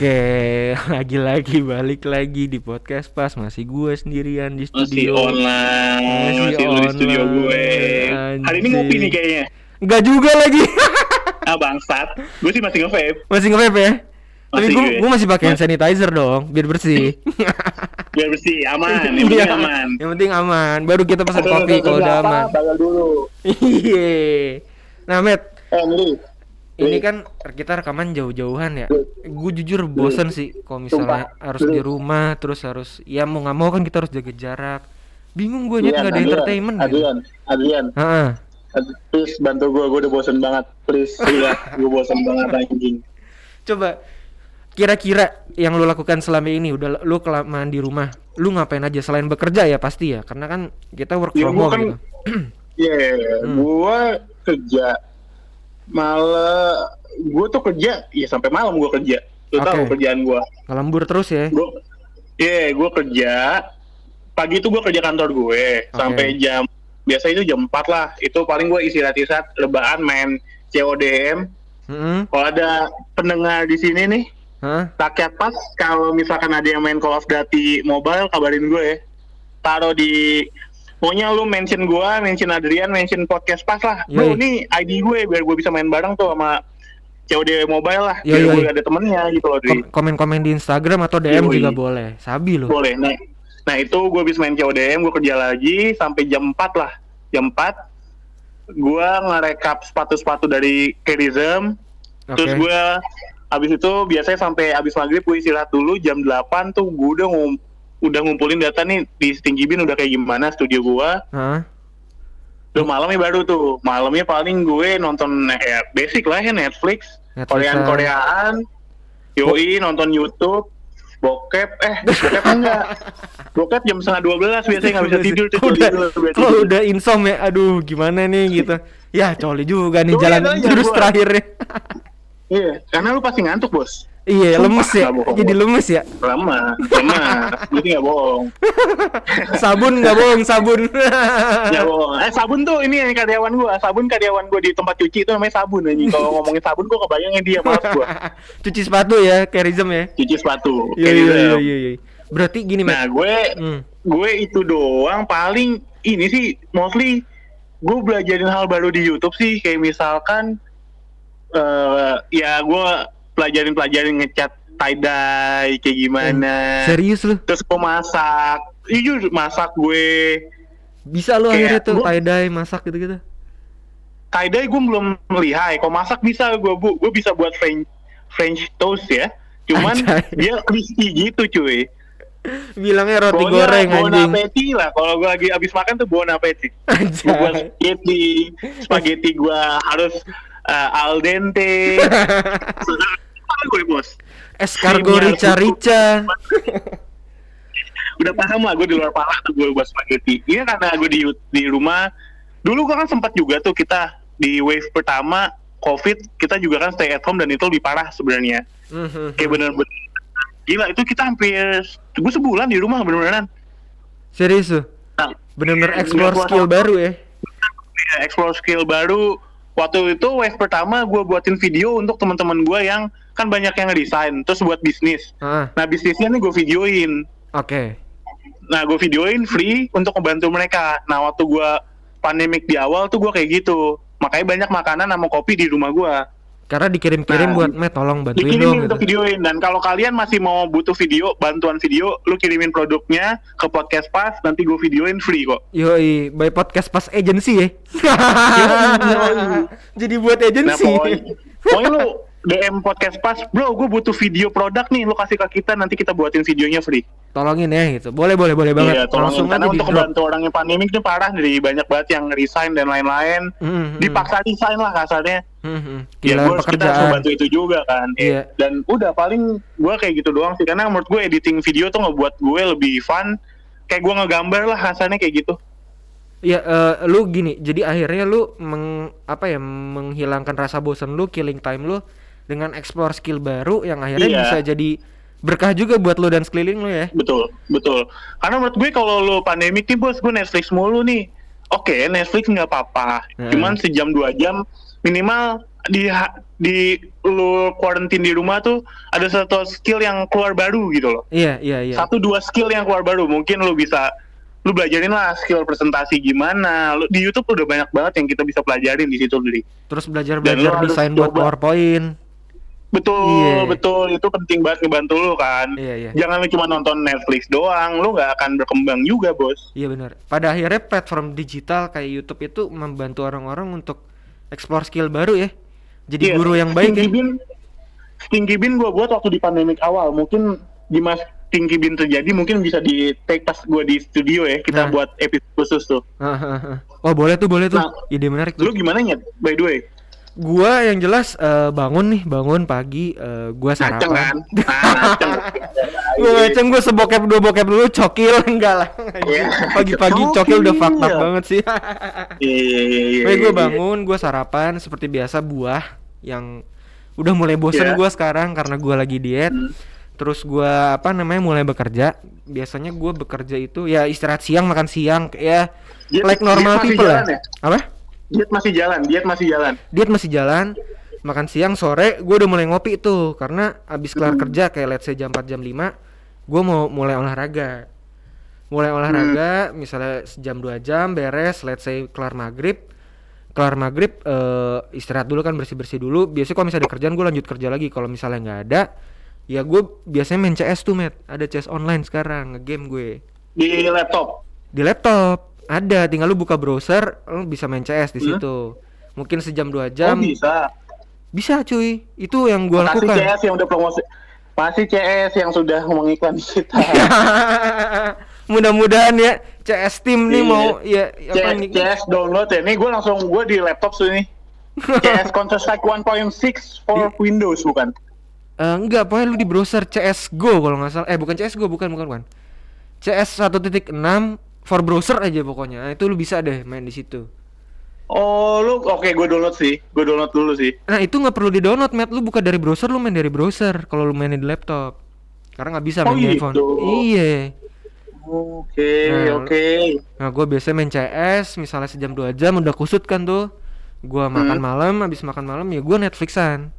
Oke, lagi-lagi balik lagi di podcast pas masih gue sendirian di Masih studio. online, Masih masih, lu di studio online, gue. Hari ini ngopi anjing. nih kayaknya. Enggak juga lagi. Ah bangsat, gue sih masih nge-vape. masih nge-vape ya? Tapi Masih gue gue. gue masih pakai hand sanitizer dong, biar bersih. Biar bersih, aman, yang penting Iya, aman. Yang penting aman. Baru kita pesan kopi kalau udah apa? aman. Bayar dulu. Iya. Nah, Met, Eh. Ini Li. kan kita rekaman jauh-jauhan ya. Gue jujur bosen sih kalau misalnya harus di rumah terus harus ya mau nggak mau kan kita harus jaga jarak. Bingung gue nyet Adrian, nggak ada Adrian, entertainment gitu. Adrian, Adrian, Heeh. Ad- please bantu gue, gue udah bosen banget. Please, iya, gue bosen banget anjing. Coba kira-kira yang lu lakukan selama ini udah lu kelamaan di rumah, lu ngapain aja selain bekerja ya pasti ya, karena kan kita work Ya, from home kan- gitu. Iya, Hmm. gue kerja malah gue tuh kerja ya sampai malam gue kerja. Lu tahu Oke. kerjaan gue. Ngelembur terus ya. gue iya gue kerja pagi itu gue kerja kantor gue sampai jam biasa itu jam 4 lah itu paling gue istirahat istirahat rebahan main CODM Heeh. kalau ada pendengar di sini nih Hah? rakyat pas kalau misalkan ada yang main Call of Duty mobile kabarin gue ya taruh di Pokoknya lu mention gue, mention Adrian, mention podcast pas lah. Bro, ini ID gue biar gue bisa main bareng tuh sama COD mobile lah. Yoi, Biar yoi. gue ada temennya gitu loh. Kom- komen-komen di Instagram atau DM Yoi. juga boleh. Sabi lu. Boleh. Nah, nah itu gue habis main CODM, gue kerja lagi sampai jam 4 lah. Jam 4 gue ngerekap sepatu-sepatu dari Kerizem. Oke. Terus gue habis itu biasanya sampai habis maghrib gue istirahat dulu jam 8 tuh gue udah ngum udah ngumpulin data nih di Stinky Bean udah kayak gimana studio gue. Hah? Udah malamnya baru tuh. Malamnya paling gue nonton ya basic lah ya Netflix, Netflix, Korean Koreaan, Yoi nonton YouTube, bokep eh bokep enggak. Bokep jam setengah dua belas biasanya nggak bisa tidur tuh. Kalau udah, kalau tidur. udah insom ya, aduh gimana nih gitu. Ya coli juga nih Tuh, jalan iya, iya, terus gua. terakhirnya. Iya, karena lu pasti ngantuk bos. Iya Sumpah, lemes ya, bohong, jadi lemes ya. Lama, lama. Jadi nggak bohong, Sabun nggak bohong sabun. nggak bohong. Eh sabun tuh ini yang karyawan gua, sabun karyawan gua di tempat cuci itu namanya sabun anjing. Kalau ngomongin sabun gua kebayangnya dia maaf gua. Cuci sepatu ya, Kerizem ya. Cuci sepatu. Iya iya iya iya. Berarti gini, Nah gue Hmm. gue itu doang paling ini sih mostly gue belajarin hal baru di YouTube sih kayak misalkan eh ya gue pelajarin pelajarin ngecat tie dye kayak gimana. Serius lu? terus gue masak. Jujur masak gue. Bisa lu Kayak akhirnya tuh gua- tie dye masak gitu-gitu. tie dye gue belum lihai. Kalau masak bisa gue bu. Gue bisa buat French French toast ya. Cuman Anjay. dia crispy gitu cuy. Bilangnya roti Pokoknya goreng bon anjing. appetit lah. Kalau gue lagi abis makan tuh bon appetit gue buat spaghetti. Spaghetti gue harus uh, al dente gue bos Escargot Krimnya rica-rica. udah paham lah gue di luar pala tuh gue buat spaghetti ini karena gue di di rumah dulu gue kan sempat juga tuh kita di wave pertama covid kita juga kan stay at home dan itu lebih parah sebenarnya Mhm. kayak bener-bener gila itu kita hampir gue sebulan di rumah bener-beneran Serius tuh. Nah, Bener-bener nggak explore gua skill tahu. baru ya. ya, explore skill baru. Waktu itu wave pertama gue buatin video untuk teman-teman gue yang kan banyak yang resign, terus buat bisnis. Ah, Nah bisnisnya nih gue videoin. oke. Nah gue videoin free untuk membantu mereka. Nah waktu gue pandemik di awal tuh gue kayak gitu. Makanya banyak makanan sama kopi di rumah gue. Karena dikirim-kirim Nah, buat Matt tolong bantuin dong gitu. videoin. Dan kalau kalian masih mau butuh video, bantuan video, lu kirimin produknya ke podcast pas, nanti gue videoin free kok. Yoi, by podcast pas agency ya. Jadi buat Nah agency. pokoknya, pokoknya lu DM podcast pas, bro gue butuh video produk nih, lu kasih ke kita, nanti kita buatin videonya free. Tolongin ya gitu. Boleh boleh boleh banget. Iya, tolong Langsung karena aja untuk membantu orang yang pandemik ini parah dari banyak banget yang resign dan lain-lain. Hmm, hmm. Dipaksa resign lah kasarnya. Hmm, hmm. Ya Gila gue kita harus membantu itu juga kan. Iya. Dan udah paling gue kayak gitu doang sih karena menurut gue editing video tuh ngebuat gue lebih fun. Kayak gue ngegambar lah kasarnya kayak gitu. Iya, eh, lu gini. Jadi akhirnya lu meng, apa ya menghilangkan rasa bosan lu, killing time lu dengan explore skill baru yang akhirnya Iya. bisa jadi berkah juga buat lu dan sekeliling lu ya. Betul, betul. Karena menurut gue kalau lo pandemik nih bos, gue Netflix mulu nih. Oke, Netflix nggak apa-apa. Hmm. Cuman sejam dua jam minimal di di lu quarantine di rumah tuh ada satu skill yang keluar baru gitu loh. Iya, iya, iya. Satu dua skill yang keluar baru mungkin lu bisa lu belajarin lah skill presentasi gimana. Lu, di YouTube udah banyak banget yang kita bisa pelajarin di situ Dri. Terus belajar belajar desain buat. PowerPoint. Betul, Iya. betul itu penting banget ngebantu lu kan. Iya, iya. Jangan lu cuma nonton Netflix doang, lu nggak akan berkembang juga, Bos. Iya benar. Pada akhirnya platform digital kayak YouTube itu membantu orang-orang untuk explore skill baru ya. Jadi Iya, guru yang baik Stinky ya. Bean, Stinky Bean gue buat waktu di pandemik awal. Mungkin di mas Stinky Bean terjadi mungkin bisa di take pas gue di studio ya. Nah. Kita buat episode khusus tuh. oh boleh tuh boleh tuh. Nah, Ide menarik Lu tuh. gimana nyet? By the way, Gua yang jelas eh, bangun nih bangun pagi eh, gua ngaceng kan? sarapan. Ngaceng. Gue ngeceng gue sebokep dua bokep dulu cokil enggak lah. Iya. Pagi-pagi cokil udah Cokil. fucked up banget sih. Iya, iya, iya. Gue iya. bangun, gue sarapan seperti biasa buah yang udah mulai bosen Iya. gua sekarang karena gua lagi diet. Hmm. Terus gua apa namanya mulai bekerja. Biasanya gua bekerja itu ya istirahat siang, makan siang, ya Diet- like normal people lah. ya? Apa? Diet masih jalan, diet masih jalan. Diet masih jalan. Makan siang, sore gue udah mulai ngopi tuh karena abis kelar Hmm. kerja kayak let's say jam 4 jam 5 gue mau mulai olahraga. Mulai olahraga Hmm. misalnya sejam 2 jam beres let's say kelar maghrib kelar maghrib eh, istirahat dulu kan bersih bersih dulu biasanya kalau misalnya ada kerjaan gue lanjut kerja lagi kalau misalnya nggak ada ya gue biasanya main CS tuh met ada CS online sekarang ngegame gue Di laptop. di laptop ada tinggal lu buka browser lu bisa main CS di Hmm? situ mungkin sejam dua Oh, jam bisa. bisa cuy itu yang gue Makasih lakukan CS yang udah promosi. Masih CS yang sudah mengiklan kita. mudah-mudahan ya CS Team nih Iya. mau ya apa CS, nih CS download ya. Nih gue langsung gue di laptop nih. CS Counter Strike 1.6 for Windows bukan? Eh, enggak pokoknya lu di browser CS Go kalau nggak salah eh bukan CS Go bukan bukan bukan CS 1.6 for browser aja pokoknya Nah, itu lu bisa deh main di situ Oh lu oke gue download sih. Gue download dulu sih. Nah itu nggak perlu di download, Matt. Lu buka dari browser, lu main dari browser. Kalau lu main di laptop, karena nggak bisa Oh, main di gitu. handphone. Iya. Oke Nah, oke. Nah gue biasanya main CS, misalnya sejam dua jam udah kusut kan tuh. Gua makan Hmm. malam, habis makan malam ya gue Netflixan.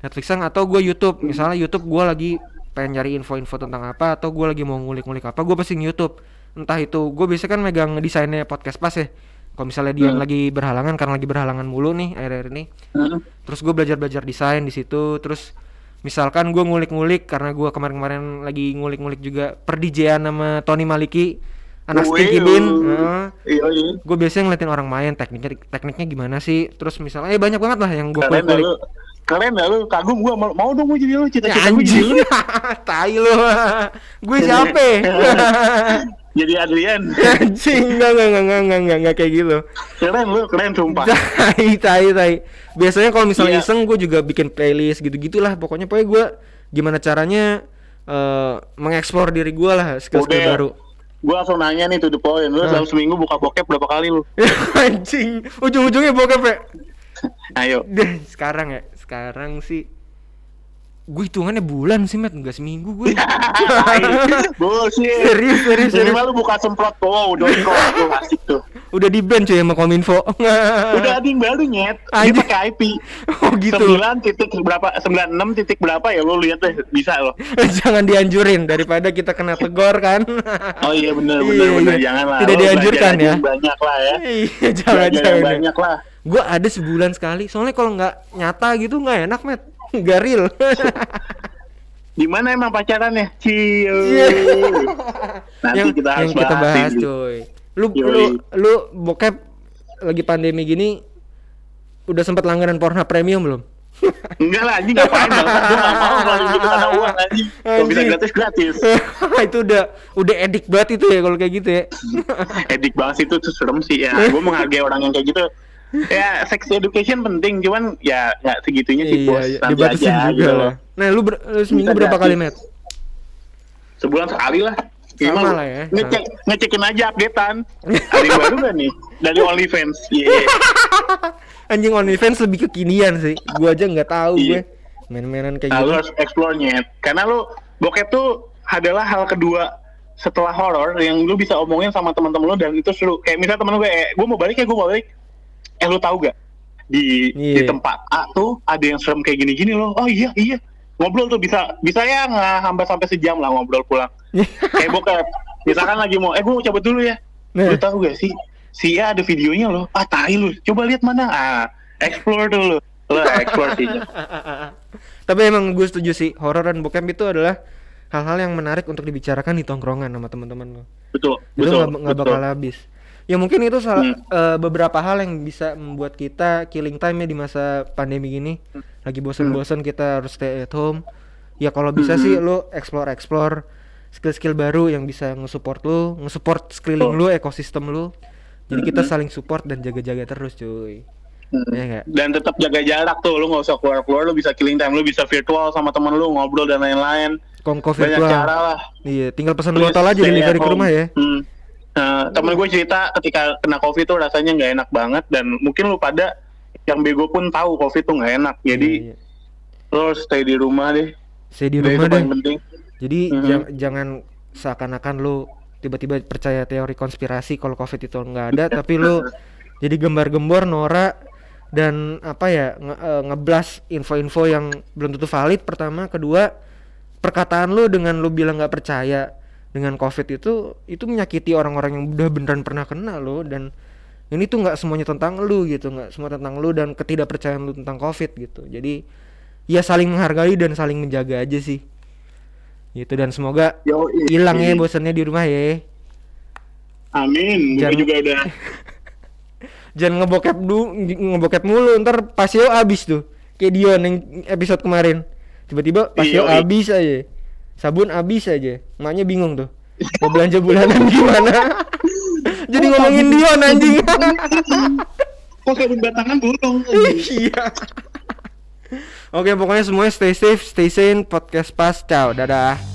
Netflixan atau gue YouTube. Misalnya YouTube gue lagi pengen nyari info-info tentang apa atau gue lagi mau ngulik-ngulik apa, gue pasti YouTube. Entah itu gue biasanya kan megang desainnya podcast pas ya. Kalau misalnya dia Hmm. lagi berhalangan karena lagi berhalangan mulu nih akhir-akhir ini. Hmm. terus gue belajar belajar desain di situ terus misalkan gue ngulik-ngulik karena gue kemarin-kemarin lagi ngulik-ngulik juga perdijean sama Tony Maliki anak Stinky Bean Iya iya. gue biasanya ngeliatin orang main tekniknya tekniknya gimana sih terus misalnya eh banyak banget lah yang gue Keren dah kulik lu. Keren dah lu. Kagum gue mau, mau dong gue jadi lu. ya, Cita-cita gue jadi anjing lu. tai lu gue siapa Jadi Adrian. anjing enggak enggak enggak enggak enggak enggak, kayak gitu Keren lu. Keren sumpah. tai tai tai biasanya kalau misalnya Iya. iseng gue juga bikin playlist gitu gitulah pokoknya pokoknya gue gimana caranya eh mengeksplor diri gue lah skill skill baru Gue langsung nanya nih to the point. Lu Hah? dalam seminggu buka bokep berapa kali lu? anjing ujung-ujungnya bokep ya Ayo. Sekarang ya sekarang sih gue hitungannya bulan sih met nggak seminggu gue Bullshit. serius serius serius lu buka semprot wow, lu asik tuh. udah di ban cuy sama kominfo Udah ada yang baru nyet. Dia pakai IP. oh gitu 9 titik berapa 96 titik berapa ya lu lihat deh bisa loh. jangan dianjurin daripada kita kena tegor kan Oh iya bener Iya, bener bener iya. jangan lah. Tidak dianjurkan ya. Banyak lah ya. iya jangan jangan banyak lah. gue ada sebulan sekali soalnya kalau nggak nyata gitu nggak enak met nggak real Di mana emang pacarannya? Ciu. Iya. Nanti yang, kita harus yang kita bahas bahas coy lu Yoi. lu lu bokep lagi pandemi gini udah sempat langganan Pornhub premium belum Enggak lah anjing ngapain banget. Gue gak mau kalau gitu karena uang anjing. Kalau bisa gratis gratis. itu udah udah edik banget itu ya kalau kayak gitu ya Edik banget sih itu tuh serem sih ya. Gue menghargai orang yang kayak gitu. Ya sex education penting cuman ya nggak segitunya sih bos. iya, Nanti dibatasin aja juga gitu lah loh. nah lu, ber- lu seminggu Bisa berapa kali met Sebulan sekali lah. Sama lah ya. Ngecek, ngecekin aja updatean. Ada yang baru gak nih? Dari OnlyFans. Iya. anjing OnlyFans lebih kekinian sih gua aja nggak tahu gue Iya. main-mainan kayak Nah, gitu lu harus explore nyet. Karena lu bokep tuh adalah hal kedua setelah horor yang lu bisa omongin sama teman-teman lu dan itu seru. Kayak misal temen lu kayak, gue mau balik ya, gue mau balik. Eh lu tahu gak? di Iya. di tempat A tuh ada yang serem kayak gini-gini loh. Oh iya iya. Ngobrol tuh bisa bisa ya nggak hambat sampai sejam lah ngobrol pulang. kayak bokep. Misalkan lagi mau, eh gue mau cabut dulu ya. Nah. Lu tahu gak sih? Si A ada videonya loh. Ah tai lu. Coba lihat mana. Ah, explore dulu. Lo explore sih. Tapi emang gue setuju sih horor dan bokep itu adalah hal-hal yang menarik untuk dibicarakan di tongkrongan sama teman-teman lo. Betul. Itu Betul. nggak nggak betul. bakal habis. Ya mungkin itu salah Hmm. eh, beberapa hal yang bisa membuat kita killing time ya di masa pandemi gini. Lagi bosan-bosan kita harus stay at home. Ya kalau bisa Hmm. sih lo explore explore skill-skill baru yang bisa nge-support lo, nge-support sekeliling lo, ekosistem lo. Jadi kita saling support dan jaga-jaga terus, cuy. Hmm. Ya nggak? dan tetap jaga jarak tuh lu nggak usah keluar keluar lu bisa killing time lu bisa virtual sama temen lu ngobrol dan lain-lain Kongko banyak virtual. cara lah Iya, tinggal pesan botol aja delivery at ke rumah ya. hmm. Temen gue cerita ketika kena covid tuh rasanya nggak enak banget dan mungkin lu pada yang bego pun tahu covid tuh nggak enak jadi iya. lu harus stay di rumah deh Saya di rumah deh. penting Jadi Mhm. jang- jangan seakan-akan lu tiba-tiba percaya teori konspirasi kalau covid itu nggak ada, tapi lu jadi gembar-gembor norak dan apa ya nge eh, ngeblas info-info yang belum tentu valid pertama, kedua perkataan lu dengan lu bilang nggak percaya dengan covid itu itu menyakiti orang-orang yang udah beneran pernah kena lo dan ini tuh nggak semuanya tentang lu gitu nggak semua tentang lu dan ketidakpercayaan lu tentang covid gitu. Jadi ya saling menghargai dan saling menjaga aja sih. Gitu dan semoga hilang ya bosannya di rumah ya. Amin. Gue Jangan- juga udah jangan ngebokep du ngebokep mulu ntar pasio abis tuh. Kayak Dion yang episode kemarin. Tiba-tiba pasio abis aja sabun abis aja. Emaknya bingung tuh. Mau belanja bulanan gimana? Jadi ngomongin Dion anjing. Kok sabun batangan bolong iya. Oke pokoknya semuanya stay safe stay sane podcast pas. Ciao dadah